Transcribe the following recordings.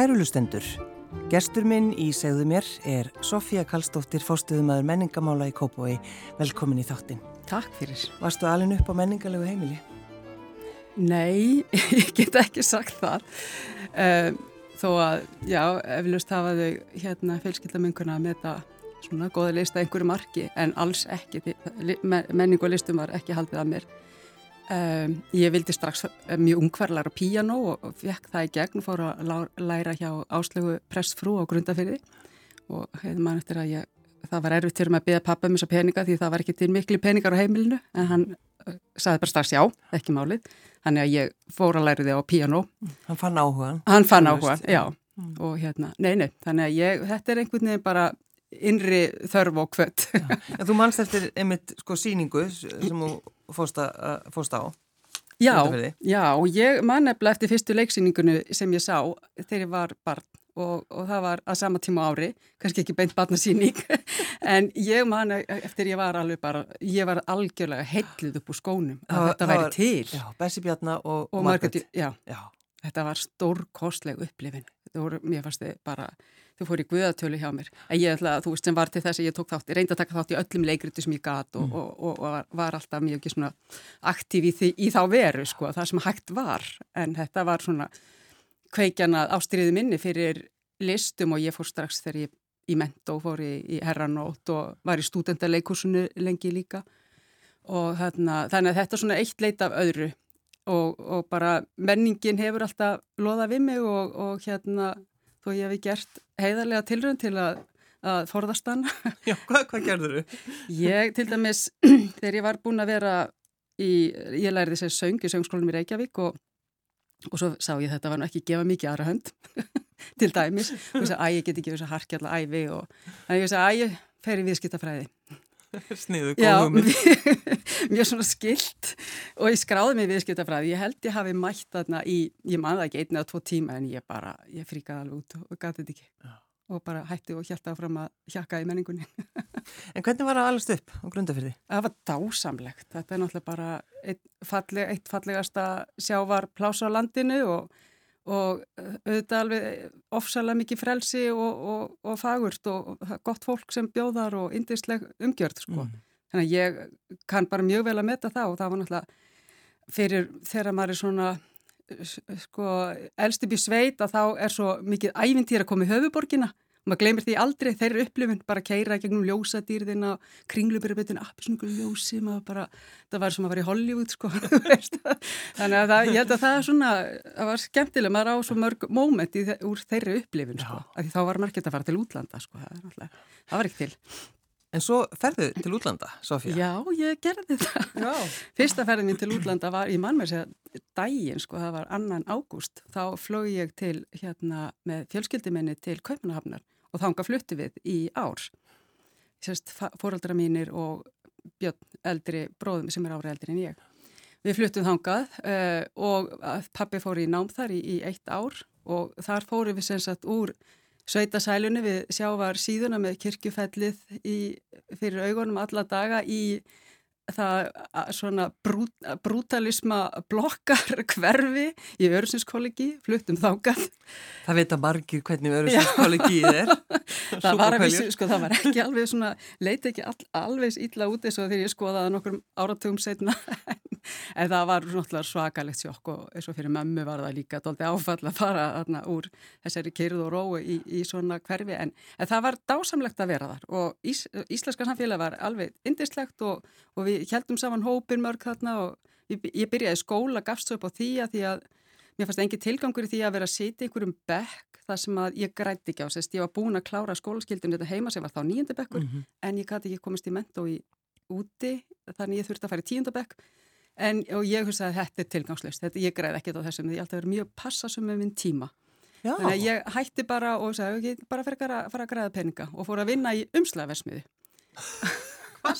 Kærulustendur, gestur minn í segðu mér er Sofía Kallstóttir, fóstuðumæður menningamála í Kópói. Velkomin í þáttin. Takk fyrir. Varstu alveg upp á menningalegu heimili? Nei, ég get ekki sagt það. Um, þó að, já, eflust hafa þau hérna fjölskyldamenguna með þetta svona góða lista einhverju marki en alls ekki, menning og listum var ekki haldið að mér. Um, ég vildi strax mjög ungverðlar á piano og, fekk það í gegn og fór að læra hjá áslögu pressfrú á grundafyrði og hefði mann eftir að ég, það var erfitt fyrir mig að beða pappa um þessa peninga því það var ekki til miklu peningar á heimilinu en hann uh, saði bara strax já, ekki málið. Þannig að ég fór að læra þið á piano Hann fann áhugan Hann fann áhugan, já. mm. og hérna, nei, nei, þannig að ég, þetta er einhvern veginn bara innri þörf og kvött. Þú mannst eftir einmitt sko síningu sem þú fóst á? Já, já, og ég man eftir eftir fyrstu leiksýningunu sem ég sá þegar ég var barn og, og það var að sama tíma ári, kannski ekki beint barnasýning, en ég man eftir ég var alveg bara, ég var algjörlega heitluð upp úr skónum að það, þetta væri var, til. Já, Bessi Bjarnar og, og Margret. Já, já, þetta var stórkostleg upplifin, þetta voru, mér fannst þið bara þau fór í guðatölu hjá mér. En ég ætla að þú veist sem var til þess að ég tók þátt ég reyndi að taka þátt í öllum leikritu sem ég gat og, mm. og, og, og var, alltaf mjög ekki svona aktív í, því, í þá veru sko það sem hægt var. En þetta var svona kveikjana ástriði minni fyrir listum og ég fór strax þegar ég í ment og fór í, í herranót og var í stúdendaleikursunu lengi líka. Og þarna, þannig að þetta er svona eitt leit af öðru. Og bara menningin hefur alltaf loðað við mig og hérna þó ég hef gert heiðarlega tilrönd til að, að forðast hann. Já, hvað, hvað gerður þú? Ég, til dæmis, þegar ég var búin að vera í, ég læri þess að söng í söngskólanum í Reykjavík og, og svo sá ég þetta var nú ekki gefa mikið aðra hönd til dæmis og þess að æg get ekki þess að harkja alltaf æfi og þannig að ég fer í viðskiptafræði. Sniðu, góðum. Mjög svona skilt og ég skráði mig viðskiptafræði. Ég held ég hafi mætt þarna í, ég manða ekki einni eða tvo tíma en ég bara, ég fríkaði alveg út og gati þetta ekki. Já. Og bara hætti og hjælta áfram að hjakka í menningunni. en hvernig var það allast upp á grundafyrði? Það var dásamlegt. Þetta er náttúrulega bara eitt, falleg, eitt fallegasta sjávar plása á landinu og og eh, auðvitað alveg ofsalega mikið frelsi og, og, og fagurt og gott fólk sem bjóðar og indisleg umgjörð sko. Mm. Þannig að ég kann bara mjög vel að metta það og það var náttúrulega fyrir þegar maður er svona sko elstip í sveit að þá er svo mikið ævintýr að koma í höfuborgina og maður gleymir því aldrei þeirri upplifun bara keira gegnum ljósadýrðina kringlubyrjabitun, appisnuglu ljósi maður bara, það var sem að vera í Hollywood sko þannig að það, ég held að það er svona, það var skemmtilega maður á svo mörg móment í, úr þeirri upplifun sko, af því þá var maður ekki að fara til útlanda sko, það, það var ekki til En svo ferðu til útlanda, Sofía? Já, ég gerði það. Fyrsta ferðin mín til útlanda var, ég man mér segja, dægin, sko, það var annan ágúst. Þá flög ég til, hérna, með fjölskyldiminni til Kaupanahafnar og þánga fluttu við í ár. Sérst, fóröldra mínir og Björn, eldri bróðum sem er ára eldri en ég. Við fluttum þángað uh, og pappi fór í nám þar í, í eitt ár og þar fóru við sem sagt úr sveitasælunni við sjávar síðuna með kirkjufellið í, fyrir augunum alla daga í það svona brút, brútalisma blokkar hverfi í Örusinskollegi, fluttum þákað. Það veit að margir hvernig Örusinskollegi er. það var, vissi, sko, það var ekki alveg svona, leiti ekki all, alveg ítla út eins og þegar ég skoðaði nokkur áratugum setna en það var svakalegt sjokk og eins og fyrir mömmu var það líka doldið áfall að fara þarna úr þessari kyrð og rói í, í svona hverfi en, en það var dásamlegt að vera þar og ís, íslenska samfélag var alveg indislegt og, og við heldum saman hópin mörg þarna og ég, ég byrjaði skóla, gafst upp á því að því að mér fannst engi tilgangur í því að vera að sitja ykkur um bekk þar sem að ég græti ekki á sérst, ég var búin að klára skólaskildin þetta heima sem var þá nýjendabekkur mm -hmm. en ég gæti ekki komist í mentó í úti þannig ég þurfti að fara í tíundabekk en og ég hugsa að þetta er tilgangslust þetta, ég græði ekkert á þessum, ég að vera mjög passasum með minn tíma Já. þannig að ég hætti bara og sagði, ok, bara fyrir að fara að græða peninga og fór að vinna í umslagversmiði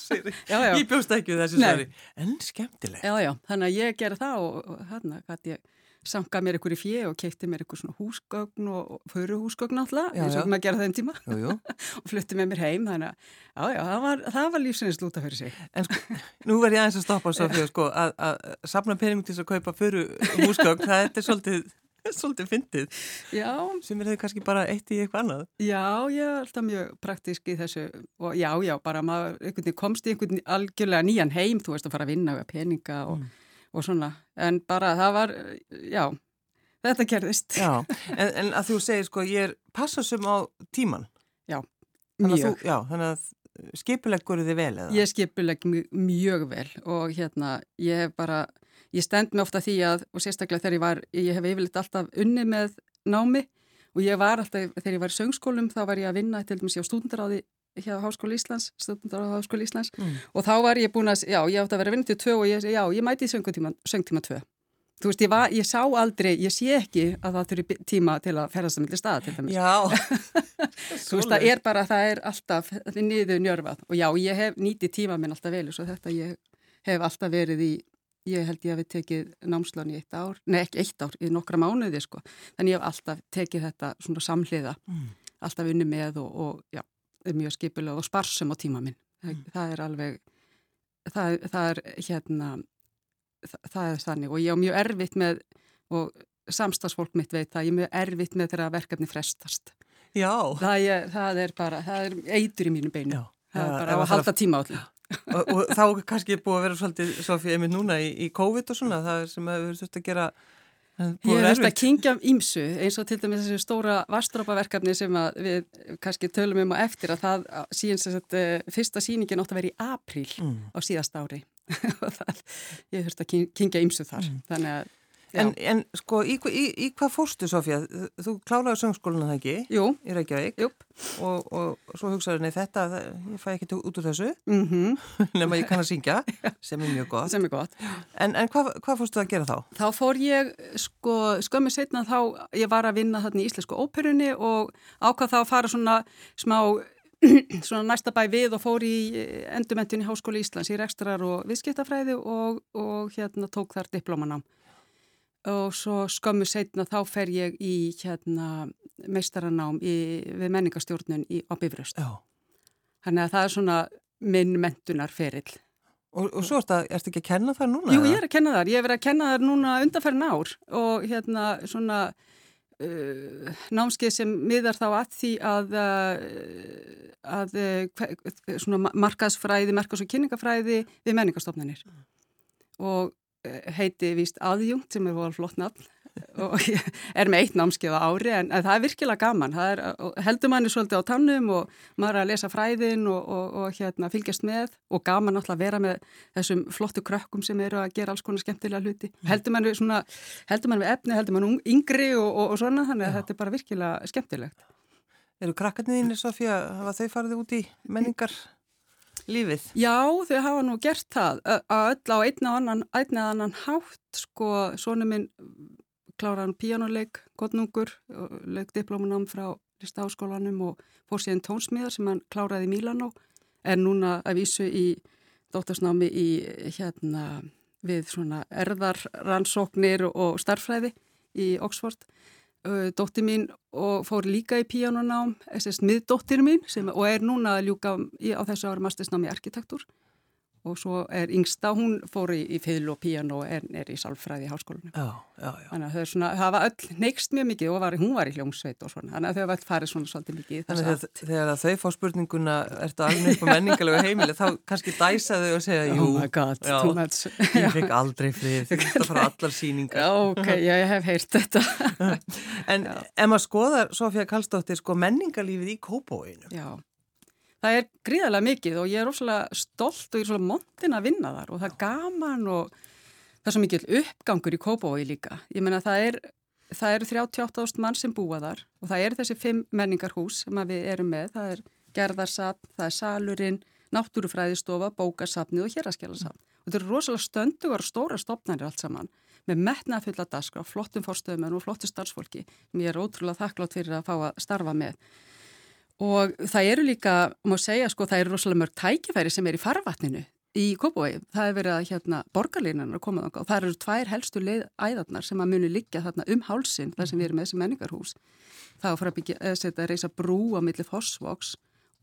Sér þið? Ég bjóst ekki þessu svari en skemmtileg Já, já, þannig að ég gerði það og, hérna gæti ég sanga mér ykkur í fjö og keipti mér ykkur svona húsgögn og föruhúsgögn alltaf eins og maður gerði þeim tíma. Jú, jú. og flutti með mér heim þannig að já, já, það var, var lífsins lúta fyrir sig. En sko, nú verð ég aðeins að stoppa Sofía, sko, að, að sapna peningum til að kaupa föruhúsgögn það er svolítið Svolítið fyndið. Já. Sem er þau kannski bara eitt í eitthvað annað. Já, ég er alltaf mjög praktísk í þessu og já, já, bara maður einhvern komst í einhvern algjörlega nýjan heim, þú veist að fara að vinna og peninga og, mm. og svona. En bara það var, já, þetta gerðist. Já, en, en að þú segir sko, ég er passasum á tíman. Já, mjög. Þú, já, þannig að skipuleggur þið vel eða? Ég skipulegg mjög vel og hérna, ég bara ég stend mér ofta því að, og sérstaklega þegar ég var, ég hef yfirleitt alltaf unni með námi og ég var alltaf, þegar ég var í söngskólum þá var ég að vinna til dæmis á stúdendaráði hjá Háskóli Íslands, stúdendaráði Háskóli Íslands mm. og þá var ég búin að, já, ég átti að vera vinna til tvö og ég, já, ég mæti í söngtíma, tvö. Þú veist, ég, var, ég sá aldrei, ég sé ekki að það þurfi tíma til að ferðast að milli staða til dæmis. Já. Þú veist, það er bara, það er alltaf, niður njörfað og já, ég hef nýtið tíma minn alltaf vel og svo þetta ég hef alltaf verið í ég held ég að við tekið námslán í eitt ár, nei ekki eitt ár, í nokkra mánuði sko, þannig ég hef alltaf tekið þetta svona samhliða, mm. alltaf unni með og, og já, er mjög skipulega og sparsum á tíma minn, mm. það, er alveg, það, það er hérna, það, það er þannig og ég er mjög erfitt með, og samstagsfólk mitt veit það, ég er mjög erfitt með þeirra verkefni frestast. Já. Það er, það er bara, það er eitur í mínu beinu, Já. það er bara að halda tíma á allir og, og þá kannski búið að vera svolítið Sofí, einmitt núna í, í COVID og svona það sem hefur þurft að gera Ég hef þurft að kingja ímsu eins og til dæmis þessu stóra vastrópaverkefni sem við kannski tölum um á eftir að það síðan sem sagt eh, fyrsta síningin átt að vera í apríl mm. á síðast ári og það, ég hef þurft að kingja ímsu þar mm. þannig að En, en sko, í, í, í hvað fórstu, Sofja? Þú klálaði söngskóluna það ekki? Jú. Í Reykjavík? Jú. Og, og svo hugsaður, nei þetta, það, ég fæ ekki út úr þessu, mm -hmm. nema ég kann að syngja, sem er mjög gott. Sem er gott. En, en hvað, hvað fórstu að gera þá? Þá fór ég, sko, skömmið setna þá, ég var að vinna þarna í Íslensku óperunni og ákvað þá að fara svona smá svona næsta bæ við og fór í endurmentin í Háskóli Íslands í rekstrar og viðskiptafræði og, og hérna tók þar diplomanám og svo skömmu setna þá fer ég í hérna, meistaranám í, við menningastjórnun í, á Bifröst. Þannig að það er svona minn mentunar ferill. Og, og svo ertu ekki að kenna það núna? Jú, ég er að kenna það. Ég er að kenna það núna undanferðin ár og hérna svona uh, námskeið sem miðar þá að því að, uh, að uh, svona markaðsfræði, markas- og kynningafræði við menningastofnunir. Og heiti víst aðjungt sem er hóðal flott nafn og er með eitt námskeið á ári en, það er virkilega gaman, er, heldur manni svolítið á tannum og maður er að lesa fræðin og, og, og hérna, fylgjast með og gaman alltaf að vera með þessum flottu krökkum sem eru að gera alls konar skemmtilega hluti. Heldur manni svona, heldur manni við efni, heldur manni yngri og, og svona þannig að Já. þetta er bara virkilega skemmtilegt. Eru krakkarniðinni Sofía, hafa þau farið út í menningar? Lífið? Já, þau hafa nú gert það að öll á einna annan, einna annan hátt sko, svona minn kláraðan píjánuleik, gottnungur leik diplomunam frá listaháskólanum og fór síðan tónsmiðar sem hann kláraði í Mílanó er núna að vísu í dóttarsnámi í hérna við svona erðarrannsóknir og starfræði í Oxford dóttir mín og fór líka í píjónunám, þess að miðdóttir mín sem, og er núna að ljúka á þessu ári mastersnámi í arkitektur og svo er yngsta, hún fór í, í fiðl og píján og er, er í sálfræði í háskólanum. Já, já, já. Þannig að þau svona, það var öll neikst mjög mikið og var, hún var í hljómsveit og svona, þannig að þau var öll farið svona svolítið mikið. Þannig að þegar þau fá spurninguna, ertu alveg upp á menningalegu heimili, þá kannski dæsa þau og segja, jú, oh God, já. Ég fikk aldrei frið, að fara allar síningar. Já, ok, ég hef heyrt þetta. en ef maður skoðar, Sofía Kallstóttir, sko menningalífið í Kópóinu. Já það er gríðarlega mikið og ég er óslulega stolt og ég er svona montin að vinna þar og það er gaman og það er svo mikið uppgangur í Kópavói líka. Ég menna það er, það eru 38.000 mann sem búa þar og það eru þessi fimm menningarhús sem við erum með. Það er gerðarsapn, það er salurinn, náttúrufræðistofa, bókarsapnið og héraskjálarsapn. Og þetta eru rosalega stöndugar og stóra stopnarnir allt saman með metnaða fulla daskra, flottum fórstöðum og flottum starfsfólki sem ég er ótrúlega þakklátt fyrir að fá að starfa með. Og það eru líka, má segja, sko, það eru rosalega mörg tækifæri sem er í farvatninu í Kópavogi. Það er verið að hérna, borgarlínan að koma þánga og það eru tvær helstu æðarnar sem að muni liggja þarna um hálsin þar sem við erum með þessi menningarhús. Það er að fara að byggja, setja reysa brú á milli Fossvoks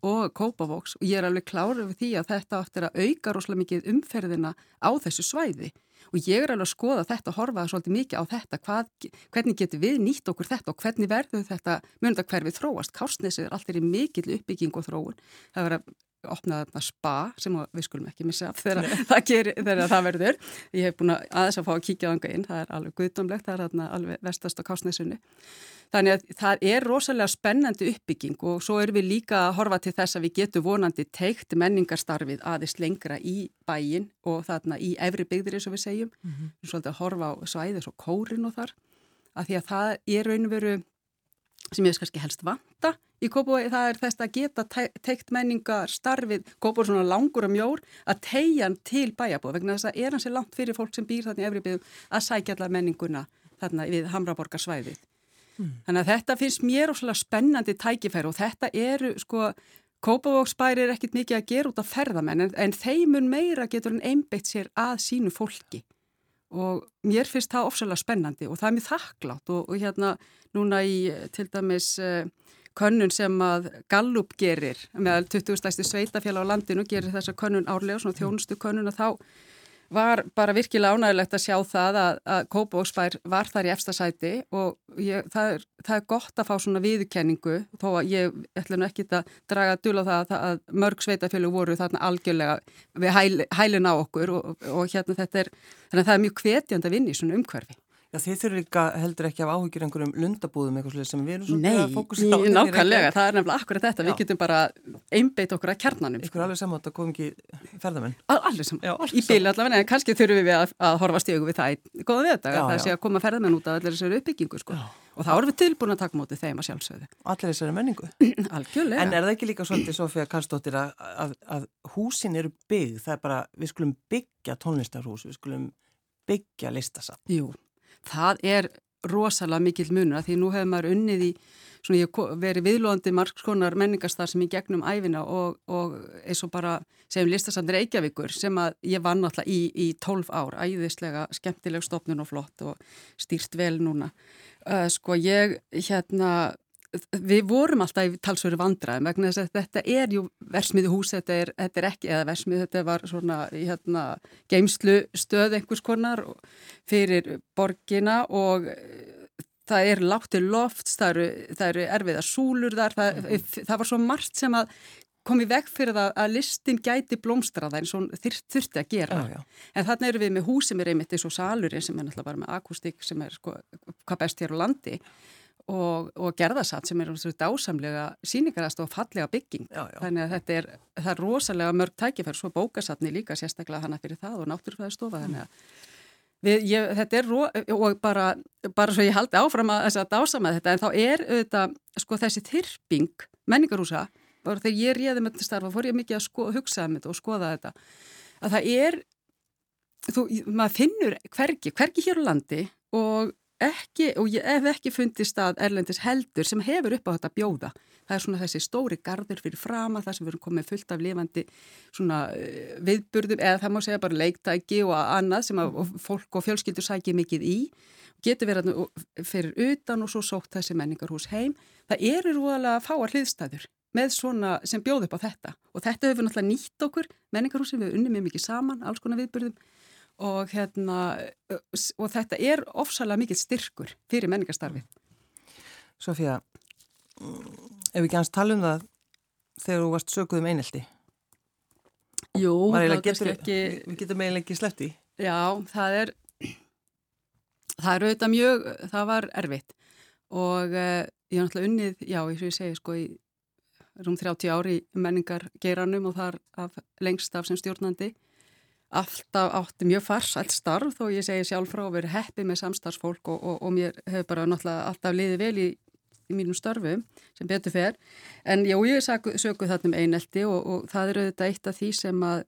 og Kópavóks og ég er alveg klárið við því að þetta áttir að auka rosalega mikið umferðina á þessu svæði og ég er alveg að skoða þetta og horfa svolítið mikið á þetta hvað, hvernig getur við nýtt okkur þetta og hvernig verður þetta að hverfið þróast. Kársnesið er alltaf í mikill uppbygging og þróun. Það verður að opna þarna spa sem við skulum ekki missa þegar það, gerir, þegar það verður. Ég hef búin að aðeins að fá að kíkja á þanga inn, það er alveg guðdómlegt, það er þarna alveg vestast á Kársnesunni. Þannig að það er rosalega spennandi uppbygging og svo erum við líka að horfa til þess að við getum vonandi teikt menningarstarfið aðeins lengra í bæin og þarna í efri byggðir eins og við segjum. Mm -hmm. Svolítið að horfa á svæðis og kórin og þar. Að því að það er raunveru sem ég veist kannski helst vanta í Kópavói, það er þess að geta teikt menningarstarfið, Kópavói er svona langur og mjór, að tegja hann til bæjabóð vegna þess að er hann sér langt fyrir fólk sem býr þarna í byggðum að sækja allar menninguna þarna við Hamraborgarsvæðið. Mm. Þannig að þetta finnst mér óslulega spennandi tækifæri og þetta eru sko, Kópavóksbæri er ekkit mikið að gera út af ferðamenn en, en þeimun meira getur hann einbeitt sér að sínu fólki og mér finnst það óslulega spennandi og það er mér þakklátt og, og hérna núna í til dæmis uh, könnun sem að Gallup gerir með 20 stæsti sveitafélag á landinu gerir þessa könnun árlega, svona þjónustu könnun að þá var bara virkilega ánægilegt að sjá það að, að Kópavóksbær var þar í efstasæti og ég, það, er, það er gott að fá svona viðkenningu þó að ég ætla nú ekki að draga dula það að, að mörg sveitafjölu voru þarna algjörlega við hæl, hælin á okkur og, og hérna þetta er, þannig að það er mjög hvetjand að vinna í svona umhverfi. Já, þið þurfum líka heldur ekki af áhugir einhverjum lundabúðum eitthvað sem við erum Nei, að fókusa á. Nei, nákvæmlega, það er nefnilega akkurat þetta, Já. við getum bara einbeit okkur að kjarnanum. Ykkur alveg samátt að koma ekki ferðamenn. Allir samátt, í bíli allavega, en kannski þurfum við að, að horfa stígu við það í goða við þetta, það sé að koma ferðamenn út af allir þessari uppbyggingu, sko. Og þá erum við tilbúin að taka mótið þeim að sjálfsögðu. Allir þessari menningu. Algjörlega. En er það ekki líka svolítið, Sofía Karlsdóttir, að, að, að húsin eru byggð, það er bara, við skulum byggja tónlistarhús, við skulum byggja listasafn. Jú, það er rosalega mikil munur því nú hefur maður unnið í svona ég verið viðlóðandi margskonar menningarstar sem ég gegnum æfina og, og eins og bara segjum listasandir Eikjavíkur sem að ég vann alltaf í, í 12 ár, æðislega skemmtileg stopnun og flott og stýrt vel núna. Uh, sko ég hérna við vorum alltaf í talsveru vandraðum vegna þess að þetta er jú versmiðu hús, þetta er, þetta er ekki eða versmiðu, þetta var svona hérna, geimslu stöð einhvers konar fyrir borgina og eh, það er láttir loft, það eru, það eru erfiða súlur þar, það, mm. það var svo margt sem að komi veg fyrir það að listin gæti blómstraða eins og þurfti að gera. Já, já. En þannig eru við með hús sem er einmitt eins og salurinn sem er náttúrulega bara með akustík sem er sko, hvað best hér á landi og, og gerðasatt sem er dásamlega síningarast og fallega bygging já, já. þannig að þetta er, er rosalega mörg tækifær, svo bókasatni líka sérstaklega hana fyrir það og náttúrufæðastofa þannig að við, ég, þetta er og bara, bara svo ég haldi áfram að þess að dásama þetta en þá er auðvitað sko þessi þyrping menningarúsa, bara þegar ég réði með þetta starfa fór ég mikið að sko, hugsa um þetta og skoða þetta að það er þú, maður finnur hvergi, hvergi hér á landi og ekki, og ég hef ekki fundist að Erlendis heldur sem hefur upp á þetta bjóða. Það er svona þessi stóri gardur fyrir frama, það sem við erum komið fullt af lifandi svona uh, viðburðum, eða það má segja bara leiktæki og annað sem að fólk og fjölskyldur sækir mikið í. Getur verið fyrir utan og svo sótt þessi menningarhús heim. Það eru rúðalega fáar hliðstæður með svona sem bjóð upp á þetta og þetta hefur náttúrulega nýtt okkur menningarhúsin við unnum mjög mikið saman, alls konar viðburðum og, hérna, og þetta er ofsalega mikill styrkur fyrir menningarstarfið. Sofía, ef við ekki hans tala um það þegar þú varst sökuð um einelti? Jú, getur ekki... Við getum eiginlega ekki sleppt í. Já, það er, það er auðvitað mjög, það var erfitt og uh, ég er náttúrulega unnið, já, eins og ég segi, sko, í rúm 30 ári menningar geiranum og þar af lengst af sem stjórnandi alltaf átti mjög farsælt starf þó ég segi sjálf frá að vera heppi með samstarfsfólk og, og, og mér hefur bara náttúrulega alltaf liðið vel í, í mínum starfu sem betur fer. En já, ég söku þetta um einelti og, og það eru þetta eitt af því sem að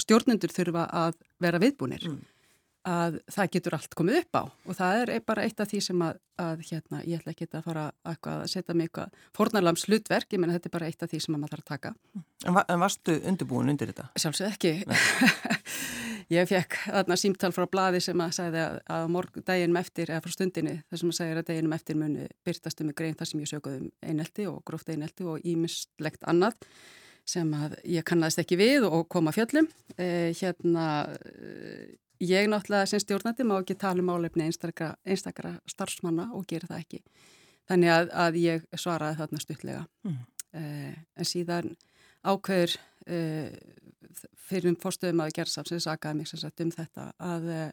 stjórnendur þurfa að vera viðbúnir. Mm að það getur allt komið upp á og það er bara eitt af því sem að, að hérna, ég ætla ekki að fara að setja mig eitthvað fornarlams hlutverk, ég menna þetta er bara eitt af því sem maður þarf að taka. En, va en varstu undirbúin undir þetta? Sjálfsög ekki. Ég fekk þarna símtal frá bladi sem að segði að, að morg daginum eftir, eða frá stundinni, þar sem að segja að daginum eftir muni byrtastu mig grein þar sem ég sökuði um einelti og gróft einelti og ímislegt annað sem að ég kannast ekki við og koma fjöllum. Eh, hérna, ég náttúrulega sem stjórnandi má ekki tala um álefni einstakra, einstakra starfsmanna og gera það ekki. Þannig að, að ég svaraði þarna stuttlega. Mm. Eh, en síðan ákveður eh, fyrir um fórstöðum að gera samsins sagaði mig sem sagt um þetta að eh,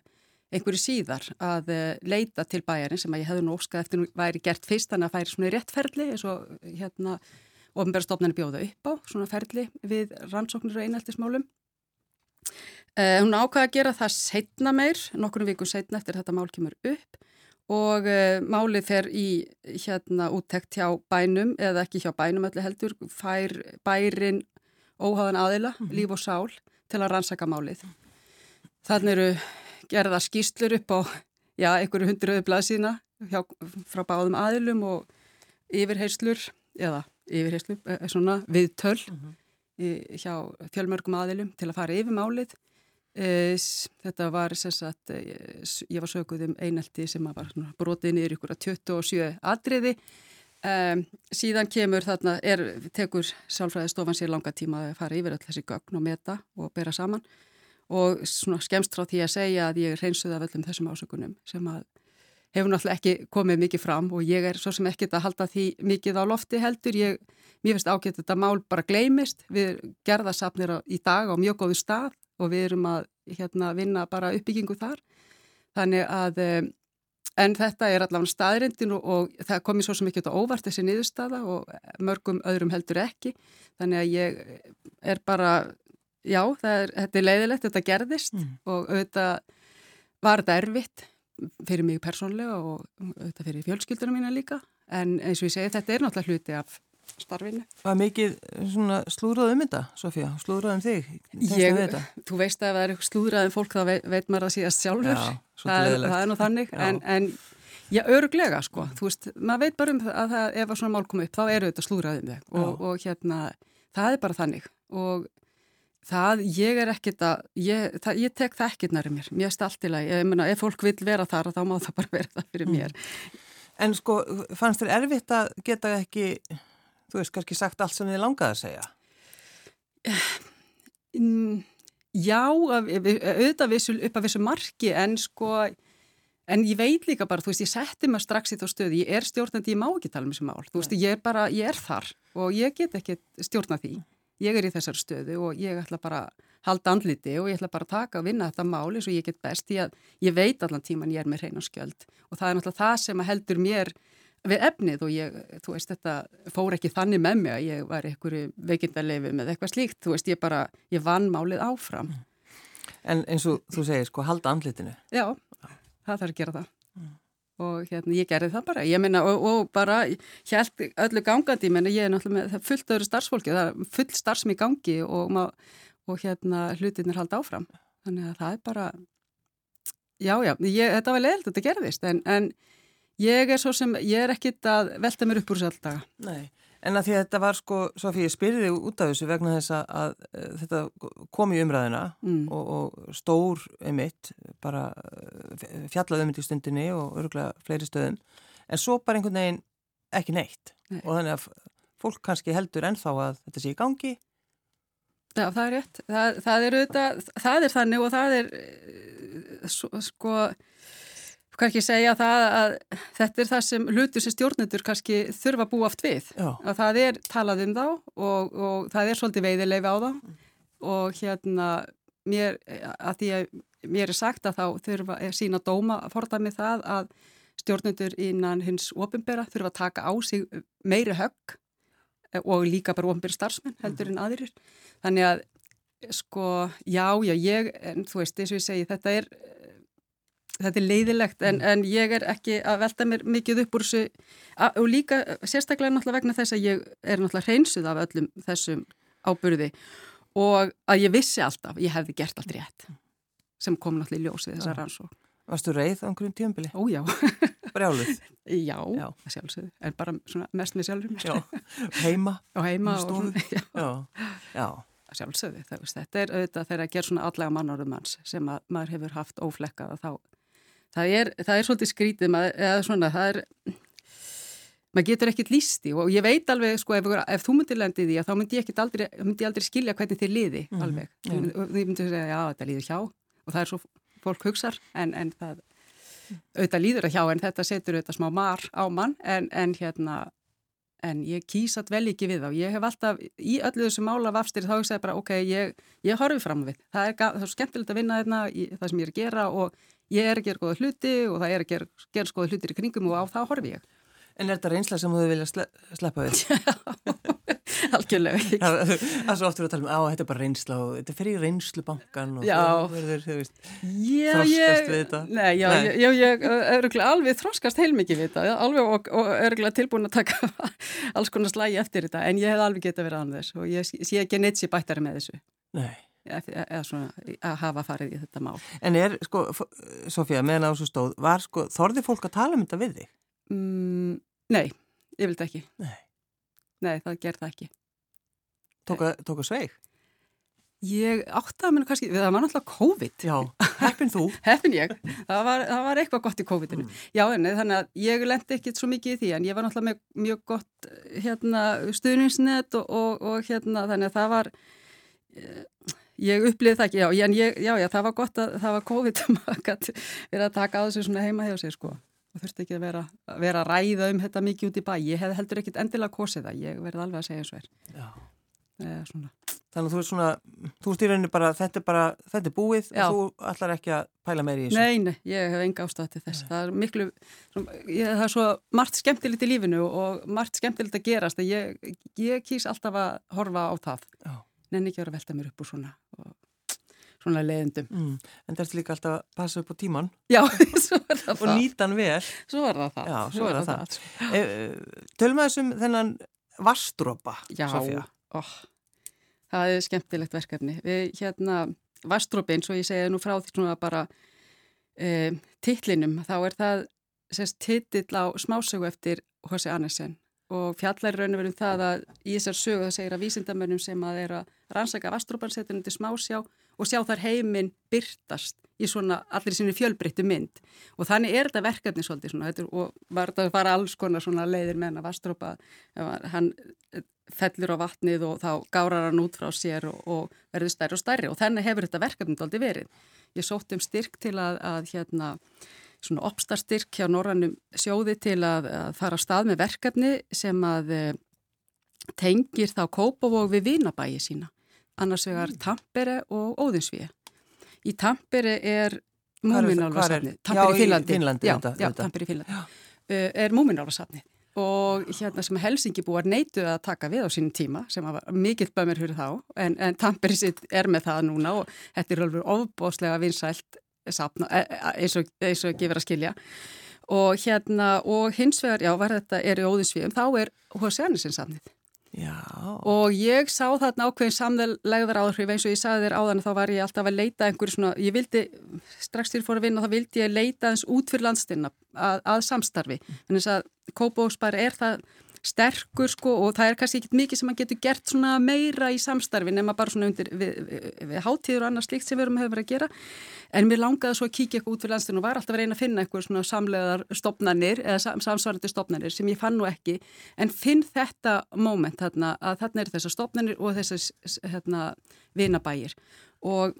einhverju síðar að leita til bæjarinn sem að ég hefði nú óskað eftir væri gert fyrst þannig að færi svona réttferðli eins og hérna ofinbærastofnarnir bjóða upp á svona ferli við rannsóknir og eineltismálum. Uh, hún ákvaði að gera það setna meir, nokkurnu vikum setna eftir þetta mál kemur upp og uh, málið fer í hérna úttekt hjá bænum eða ekki hjá bænum allir heldur, fær bærin óháðan aðila, mm -hmm. líf og sál til að rannsaka málið. Þannig eru gerða skýslur upp á, já, einhverju hundruðu blaðsína hjá, frá báðum aðilum og yfirheyslur, eða yfirheyslur, eh, svona viðtöl mm -hmm. í, hjá fjölmörgum aðilum til að fara yfir málið. E, þetta var sérsagt, ég var söguð um einelti sem var brotið niður ykkur að 27 atriði. Um, síðan kemur þarna, er, tekur sálfræðistofan sér langa tíma að fara yfir öll þessi gögn og meta og bera saman. Og skemst frá því að segja að ég er hreinsuð af öllum þessum ásökunum sem að hefur náttúrulega ekki komið mikið fram og ég er svo sem ekkit að halda því mikið á lofti heldur, ég, mér finnst ágætt þetta mál bara gleimist, við gerðasafnir í dag á mjög góðu stað og við erum að hérna, vinna bara uppbyggingu þar þannig að um, En þetta er allavega staðrindin og, og það komi svo sem ekki þetta óvart þessi niðurstaða og mörgum öðrum heldur ekki. Þannig að ég er bara, já, er, þetta er leiðilegt, þetta gerðist mm. og auðvitað var þetta erfitt fyrir mig persónlega og auðvitað fyrir fjölskyldunum mína líka. En eins og ég segi, þetta er náttúrulega hluti af starfinu. Var mikið slúrað um þetta, Sofía? Slúrað um þig? Ég, þú veist að ef það er slúrað um fólk þá veit, veit maður að síðast sjálfur. Já, það, er, það er nú þannig. en, en já, öruglega sko. Þú veist, maður veit bara um að það, ef svona mál kom upp þá eru þetta slúrað um þig og, og hérna, það er bara þannig og það, ég er ekkit að, ég, það, ég tek það ekkit næri mér. Mér er lagi. Ég meina, ef fólk vil vera þar þá má það bara vera það fyrir mm. mér. Mm. En sko, fannst þér erfitt að geta ekki þú veist kannski sagt allt sem þið langaði að segja? Já, auðvitað vissu, upp að vissu marki en sko, en ég veit líka bara, þú veist, ég setti maður strax í þá stöði, ég er stjórnandi, ég má ekki tala um þessu mál, þú veist, ég er bara, ég er þar og ég get ekki stjórna því, ég er í þessar stöðu og ég ætla bara halda andliti og ég ætla bara að taka og vinna þetta mál eins og ég get best, ég, ég veit allan tíman ég er með hrein og skjöld og það er náttúrulega það sem heldur mér við efnið og ég, þú veist, þetta fór ekki þannig með mig að ég var einhverju veikindarleifi með eitthvað slíkt, þú veist, ég bara, ég vann málið áfram. En eins og þú segir, sko, halda andlitinu. Já, það þarf að gera það. Mm. Og hérna, ég gerði það bara, ég minna, og, og bara, held öllu gangandi, ég minna, ég er náttúrulega með fullt öðru starfsfólki, það er fullt starfsmi gangi og, og hérna, hlutinir halda áfram. Þannig að það er bara, já, já, ég, þetta var leiðilegt, þetta gerðist, en, en Ég er svo sem, ég er ekkit að velta mér upp úr þessu alltaf. Nei, en að því að þetta var sko, svo fyrir ég spyrði út af þessu vegna þess að, að þetta kom í umræðina mm. og, og stór emitt, bara eh, fjallaði um þetta í stundinni og öruglega fleiri stöðum, en svo bara einhvern veginn ekki neitt Nei. og þannig að fólk kannski heldur ennþá að þetta sé í gangi. Já, það er rétt. Það, það er auðvitað, það er þannig og það er eh, sko kannski segja það að þetta er það sem hlutur sem stjórnendur kannski þurfa að búa aft við. Já. Að það er talað um þá og, og það er svolítið veiðileifi á þá og hérna mér, að því að mér er sagt að þá þurfa sína dóma að forða með það að stjórnendur innan hins ofinbera þurfa að taka á sig meiri högg og líka bara ofinbera starfsmenn heldur en aðrir. Þannig að sko, já, já, ég, en þú veist, eins og ég segi, þetta er þetta er leiðilegt en, en ég er ekki að velta mér mikið upp úr þessu og líka sérstaklega náttúrulega vegna þess að ég er náttúrulega hreinsuð af öllum þessum ábyrði og að ég vissi alltaf, ég hefði gert allt rétt sem kom náttúrulega í ljósið þessar rannsók. Varstu reið á einhverjum tíumbili? Ó já. Brjálið? Já, já. sjálfsögðu, en bara mest með sjálfur mér. Já, heima? Og heima og svona, já. Já, já. sjálfsögði. Þetta er auðvitað þegar að gera svona allega mannárum manns sem að maður hefur haft óflekkað og þá, það er, það er svolítið skrítið, maður, eða svona, það er, maður getur ekkert lísti og ég veit alveg, sko, ef, ef þú myndir lendið í að þá myndi ég, aldrei, myndi aldrei skilja hvernig þið liði mm -hmm. alveg. Þið myndir segja, já, þetta líður hjá og það er svo fólk hugsar en, en það auðvitað líður að hjá en þetta setur auðvitað smá mar á mann en, en hérna en ég kýsat vel ekki við þá. Ég hef alltaf í öllu þessu mála vafstir þá segi bara ok, ég, ég horfi fram við. Það er, það er skemmtilegt að vinna þarna í það sem ég er að gera og ég er að gera goða hluti og það er að gera, gera skoða hlutir í kringum og á það horfi ég. En er þetta reynsla sem þú vilja sle sleppa við? Algjörlega ekki. Það er svo oftur að tala um, á, þetta er bara reynsla og þetta fer í reynslubankan og þú verður, þú veist, já, þroskast ég, við þetta. Nei, já, nei. já, ég er alveg þroskast heilmikið við þetta, alveg og, og er tilbúin að taka alls konar slægi eftir þetta, en ég hef alveg getið að vera annað þess og ég sé ekki neitt sér bættari með þessu. Nei. Eða svona að hafa farið í þetta mál. En er, sko, Sofía, meðan á þessu stóð, var, sko, þorði fólk að tala um þetta við þig? Mm, nei, ég vildi ekki. Nei. Nei, það gerði ekki. Tók að sveig? Ég átti að minna kannski, það var náttúrulega COVID. Já, heppin þú. heppin ég, það var, það var eitthvað gott í COVID-inu. Mm. Já, en þannig að ég lendi ekkit svo mikið í því, en ég var náttúrulega með mjög gott hérna, stuðningsnet og, og, og hérna, þannig að það var, ég upplýði það ekki, já, en ég, já, já, það var gott að það var COVID að vera að taka á þessu svona heima hjá sig, sko og þurfti ekki að vera, vera að ræða um þetta mikið út í bæ. Ég hef heldur ekkit endilega kosið það, ég verði alveg að segja er. Já. Eða, Þannig að þú er svona, þú stýrðinni bara, þetta er bara, þetta er búið Já. og þú ætlar ekki að pæla meiri í þessu. Nei, nei, ég hef enga ástæði til þess. Nei. Það er miklu, ég, það er svo margt skemmtilegt í lífinu og margt skemmtilegt að gerast ég, ég kýs alltaf að horfa á það. Já. Nenni ekki að vera að velta mér upp úr svona og svona leiðindum. Mm. En það er líka alltaf að passa upp á tíman. Já. Og nýta hann vel. Svo er það það. Já, svo, svo er það það. það. E, Tölum að þessum þennan vastrópa, Sofía. Já, oh, það er skemmtilegt verkefni. Við hérna, vastrópin, svo ég segja nú frá því svona bara e, titlinum, þá er það sérst titill á smásögu eftir H.C. Annesen og fjallar raun og verðum það að í þessar sögu það segir að vísindamönnum sem að er að rannsaka vastrópan setur undir smásjá og sjá þar heiminn byrtast í svona allir sinni fjölbreyttu mynd. Og þannig er þetta verkefni svolítið svona þetta, og var þetta bara alls konar svona leiðir með hann að vastrópa hann eh, fellur á vatnið og þá gárar hann út frá sér og, og verður stærri og stærri. Og þannig hefur þetta verkefni svolítið verið. Ég sótt um styrk til að, að hérna svona opstarstyrk hjá Norrannum sjóði til að, að fara á stað með verkefni sem að e, tengir þá kópavóg við vinabægi sína annars vegar mm. Tampere og Óðinsvíi. Í Tampere er múminálfarsafni. Tampere í Finnlandi. Finnlandi já, já, Tampere í Finnlandi. Uh, er múminálfarsafni og hérna sem Helsingi búar neytu að taka við á sínum tíma sem var mikill bömmir fyrir þá en, en Tampere sitt er með það núna og þetta er alveg ofbóslega vinsælt safna, e, e, eins og, eins og gefur að skilja og hérna og hins vegar, já, var þetta er í Óðinsvíum, þá er H.C. Andersen safnið Já. og ég sá þarna ákveðin samlegðar áhrif eins og ég sagði þér áðan þá var ég alltaf að leita einhverju svona, ég vildi strax til fór að vinna þá vildi ég leita eins út fyrir landstinna að, að samstarfi en þess að Kópavóksbæri er það sterkur sko og það er kannski ekki mikið sem maður getur gert svona meira í samstarfi nema bara svona undir við, við, við hátíður og annað slíkt sem við erum hafa verið að gera. En mér langaði svo að kíkja eitthvað út fyrir landstinu og var alltaf að reyna að finna eitthvað svona samlegaðar stopnarnir eða samsvarandi stopnarnir sem ég fann nú ekki. En finn þetta moment þarna að þarna er þessar stopnarnir og þessar hérna, vinabægir og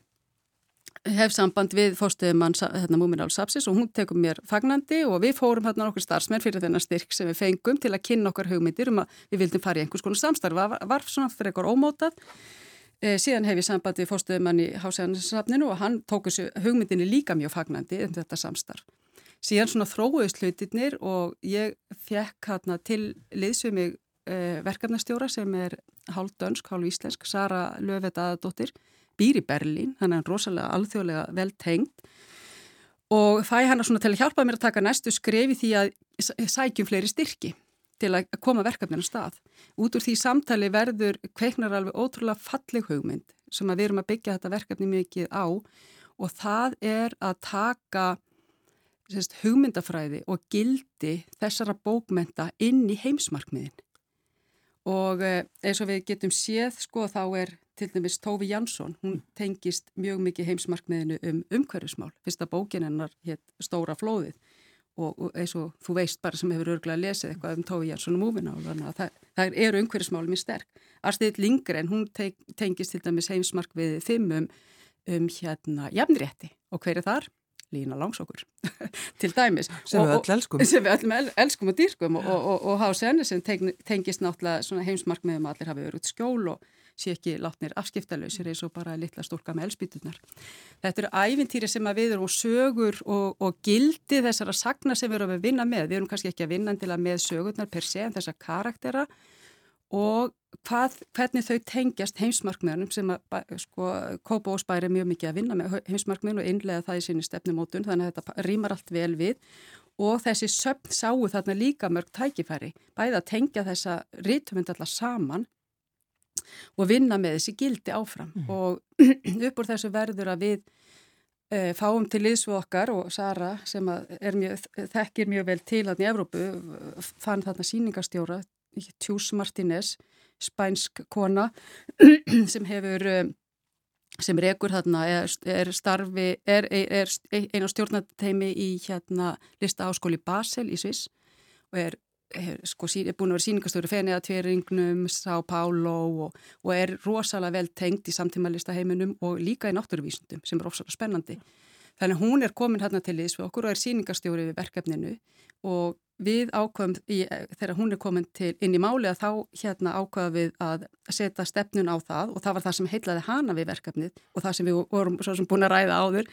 hef samband við fórstuðumann hérna, Múminál Sapsis og hún tekum mér fagnandi og við fórum hérna okkur starfsmenn fyrir þennan styrk sem við fengum til að kynna okkar hugmyndir um að við vildum fara í einhvers konar samstarf. Var, var svona fyrir eitthvað ómótað. E, síðan hef ég samband við fórstuðumann í Hásæðansafninu og hann tók þessu hugmyndinni líka mjög fagnandi um þetta samstarf. Síðan svona þróuðist hlutirnir og ég fekk hérna til liðsum mig e, verkefnastjóra sem er hálf dönsk, hálf íslensk Sara Löfvet aðadóttir býr í Berlín, hann er rosalega alþjóðlega vel tengt og fæ hann að að hjálpa mér að taka næstu skrefi því að sækjum fleiri styrki til að koma verkefninu stað. Út úr því samtali verður kveiknar alveg ótrúlega falleg hugmynd sem að við erum að byggja þetta verkefni mikið á og það er að taka sérst, hugmyndafræði og gildi þessara bókmenta inn í heimsmarkmiðin. Og eh, eins og við getum séð, sko, þá er til dæmis Tófi Jansson, hún tengist mjög mikið heimsmarkmiðinu um umhverfismál. Fyrsta bókin hennar hétt Stóra flóðið og, og eins og þú veist bara sem hefur örgulega lesið eitthvað um Tófi Jansson og múfina og þannig að það, það eru umhverfismál mjög sterk. Arstiðt Lingren, hún tengist til dæmis heimsmarkmiðið fimmum um hérna jafnrétti og hver er þar? Lína Langsókur til dæmis sem við öll elskum sem við öll elskum og dýrkum og, og, og H.C. Andersen tengist náttúrulega heimsmarkmiðum að allir hafi verið út skjól og sé ekki látnir afskiptalöysir eins og bara litla stúlka með elspýtunar. Þetta eru ævintýri sem við erum og sögur og, og gildi þessara sagna sem við erum að vinna með. Við erum kannski ekki að vinna til að með sögurnar per se en þessa karaktera og hvað, hvernig þau tengjast heimsmarkmiðunum sem að sko, Kópa og Spæri er mjög mikið að vinna með heimsmarkmiðun og innlega það í sinni stefnumótun þannig að þetta rýmar allt vel við og þessi söpn sáu þarna líka mörg tækifæri bæða að tengja þessa rítumund allar saman og vinna með þessi gildi áfram mm. og upp úr þessu verður að við e, fáum til liðsvu okkar og Sara sem mjög, þekkir mjög vel til að í Evrópu fann þarna síningarstjóra Tjús Martínez, spænsk kona sem hefur eh, sem rekur þarna er, er starfi, er, er einn á stjórnateimi í hérna lista áskóli Basel í Sviss og er, sko, er búin að vera síningastöru fenið að tveringnum, Sá Pálo og, og er rosalega vel tengt í samtíma listaheiminum og líka í náttúruvísundum sem er rosalega spennandi. Þannig að hún er komin hérna til þess við okkur og er síningarstjóri við verkefninu og við ákvæmum, þegar hún er komin til inn í máli að þá hérna ákvæmum við að setja stefnun á það og það var það sem heitlaði hana við verkefnið og það sem við vorum svo sem búin að ræða áður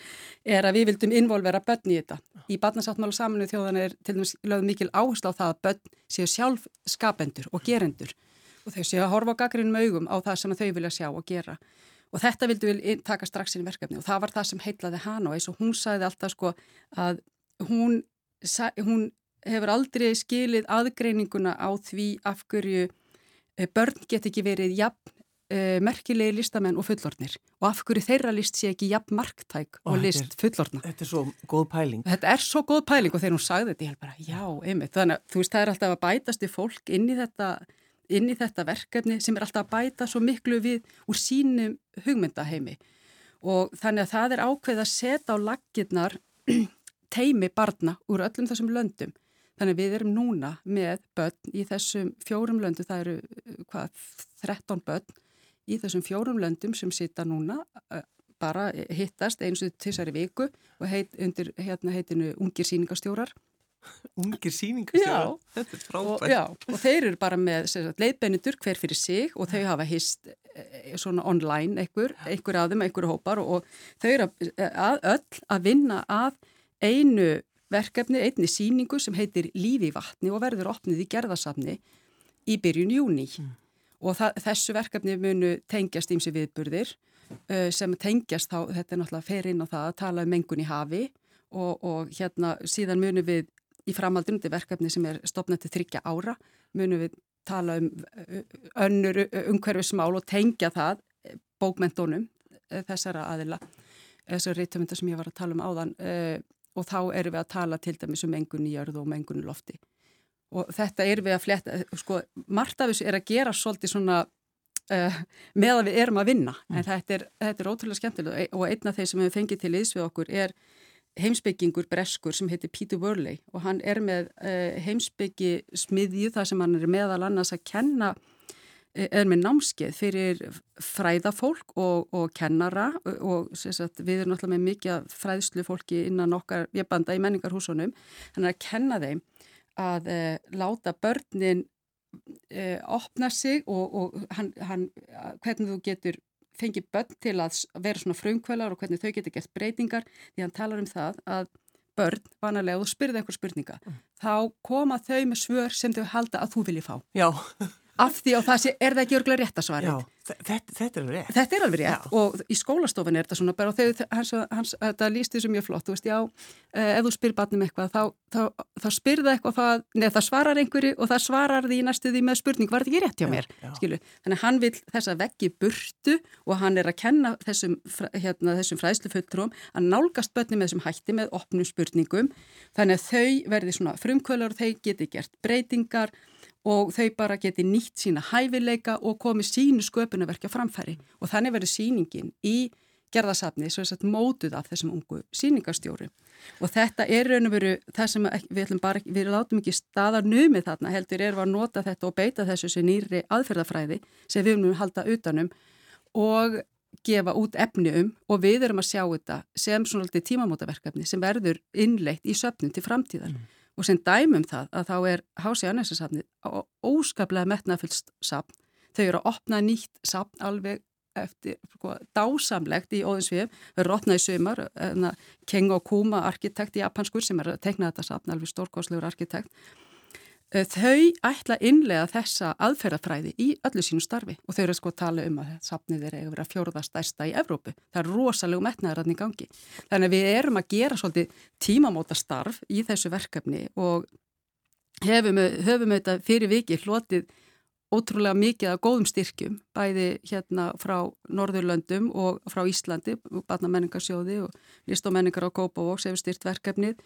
er að við vildum involvera börn í þetta. Í barnasáttmálu saminu þjóðan er til dæmis lögð mikil áherslu á það að börn séu sjálf skapendur og gerendur og þau séu að horfa á gaggrinum augum á það sem þau vilja sjá og gera. Og þetta vildu við taka strax inn í verkefni og það var það sem heitlaði hana og eins og hún sagði alltaf sko að hún, hún hefur aldrei skilið aðgreininguna á því af hverju eh, börn get ekki verið jafn uh, merkilegi listamenn og fullornir og af hverju þeirra list sé ekki jafn marktæk og, og list fullorna. Þetta er svo góð pæling. Þetta er svo góð pæling og þegar hún sagði þetta ég held bara já, einmitt. Þannig að þú veist það er alltaf að bætast í fólk inn í þetta, inn í þetta verkefni sem er alltaf að bæta svo miklu við úr sínum hugmyndaheimi og þannig að það er ákveð að setja á laggirnar teimi barna úr öllum þessum löndum Þannig við erum núna með börn í þessum fjórum löndu, það eru hvað, 13 börn í þessum fjórum löndum sem sita núna bara hittast eins og þessari viku og heit, undir hérna heitinu Ungir síningastjórar. Ungir síningastjórar? Já. Þetta er frábært. Og, já, og þeir eru bara með leifbennitur hver fyrir sig og þau hafa hist e, svona online einhver, einhver þeim, einhver hópar og, þau eru að, öll að vinna að einu verkefni, einni síningu sem heitir Lífi vatni og verður opnið í gerðasafni í byrjun júni mm. og það, þessu verkefni munu tengjast ímsi viðburðir sem tengjast þá, þetta er náttúrulega fer inn á það að tala um mengun í hafi og, og hérna síðan munu við í framaldunum til verkefni sem er stopnað til þryggja ára, munu við tala um önnur umhverfismál og tengja það bókmentónum þessara aðila þessar reytumundar sem ég var að tala um áðan og þá erum við að tala til dæmis um mengun í jörðu og mengun í lofti og þetta erum við að fletta, sko, margt af þessu er að gera svolítið svona uh, með að við erum að vinna mm. en þetta er, þetta er ótrúlega skemmtilega og einn af þeir sem við fengið til íðs við okkur er heimsbyggingur breskur sem heitir Peter Worley og hann er með uh, heimsbyggi smiðju þar sem hann er meðal annars að kenna er með námskeið fyrir fræðafólk og, og kennara og sagt, við erum náttúrulega með mikið fræðslu fólki innan okkar viðbanda í menningarhúsunum. Þannig að kenna þeim að e, láta börnin e, opna sig og, og hann, hann, hvernig þú getur fengið börn til að vera svona frumkvælar og hvernig þau getur gert breytingar því hann talar um það að börn vanalega og þú spyrði eitthvað spurninga mm. þá koma þau með svör sem þau halda að þú vilji fá. Já. Af því að það sé, er það ekki örgulega rétt að svara þetta, þetta er alveg rétt. Þetta er alveg rétt. Já. og í skólastofan er þetta svona bara og þegar hans, hans, þetta líst þessu mjög flott þú veist, já, eh, ef þú spyr barnum eitthvað þá, þá, þá spyrða eitthvað það, neð það svarar einhverju og það svarar því næstu því með spurning, var þetta ekki rétt hjá mér? já, skilu, þannig að hann vil þessa veggi burtu og hann er að kenna þessum, hérna, þessum fræðslufulltrúum að nálgast börni með þessum hætti með opnum spurningum, þannig að þau verði svona frumkvölar og þau geti gert breytingar og þau bara geti nýtt sína hæfileika og komið sínu sköpunarverkja framfæri. Og þannig verður síningin í gerðasafni svo að mótuð af þessum ungu síningastjóru og þetta er raun og veru það sem við bara, við látum ekki staðar numið þarna heldur erum að nota þetta og beita þessu sem nýri aðferðafræði sem við munum halda utanum og gefa út efni um. Og við erum að sjá þetta sem svona tímamótaverkefni sem verður innleitt í söpnum til framtíðar. Mm. Og sem dæmum það að þá er Hási Annessasafni óskaplega metnafullst sapn, þau eru að opna nýtt sapn alveg eftir sko, dásamlegt í óðinsvið við í sömur Kengo Kuma arkitekt í japanskur sem er að tekna þetta sapn, alveg stórkoslegur arkitekt þau ætla innlega þessa aðferðafræði í öllu sínu starfi og þau eru sko að tala um að safnið er að fjóruða stærsta í Evrópu. Það er rosalega metnaðarann í gangi. Þannig að við erum að gera svolítið tímamóta starf í þessu verkefni og höfum, höfum þetta fyrir viki hlotið ótrúlega mikið af góðum styrkjum, bæði hérna frá Norðurlöndum og frá Íslandi, Batna menningarsjóði og List og menningar á Kópavóks hefur styrt verkefnið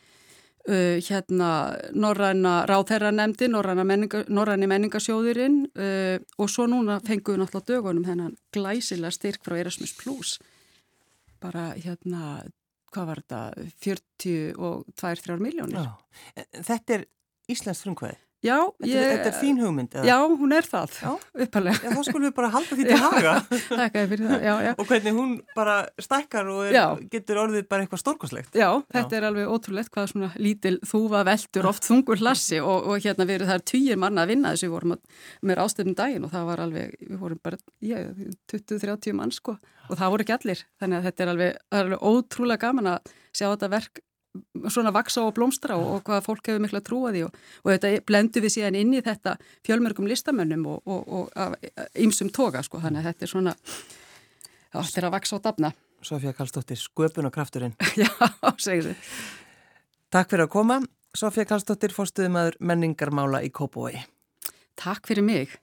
Uh, hérna Norræna ráþherranemdi, Norræna menninga, menningasjóðurinn uh, og svo núna fenguðu náttúrulega dögunum hennan glæsilega styrk frá Erasmus Plus bara hérna hvað var þetta, 42-3 miljónir. Þetta er Íslands frumkvæði? Já, ég, þetta er þín hugmynd? Eða? Já, hún er það, uppalega. Já, þá skulum við bara halda því til haga. Þakkaði fyrir það, já, já. Og hvernig hún bara stækkar og er, getur orðið bara eitthvað stórkoslegt. Já, þetta já. er alveg ótrúlegt hvað svona lítil þúfa veldur oft þungur hlassi og, og hérna við erum þar týjir manna að vinna þessu, við vorum með ástöfnum daginn og það var alveg, við vorum bara, já, 20-30 mann sko og það voru ekki allir, þannig að þetta er alveg, alveg ótrúlega gaman að sjá þetta verk svona vaksa og blómstra og, og hvað fólk hefur miklu að trúa því og, og þetta blendu við síðan inn í þetta fjölmörgum listamönnum og, og ymsum toga sko, þannig að þetta er svona þetta er að vaksa og dafna. Sofja Kallstóttir, sköpun og krafturinn. Já, segir þið Takk fyrir að koma. Sofja Kallstóttir, fórstuðum aður menningarmála í Kópói Takk fyrir mig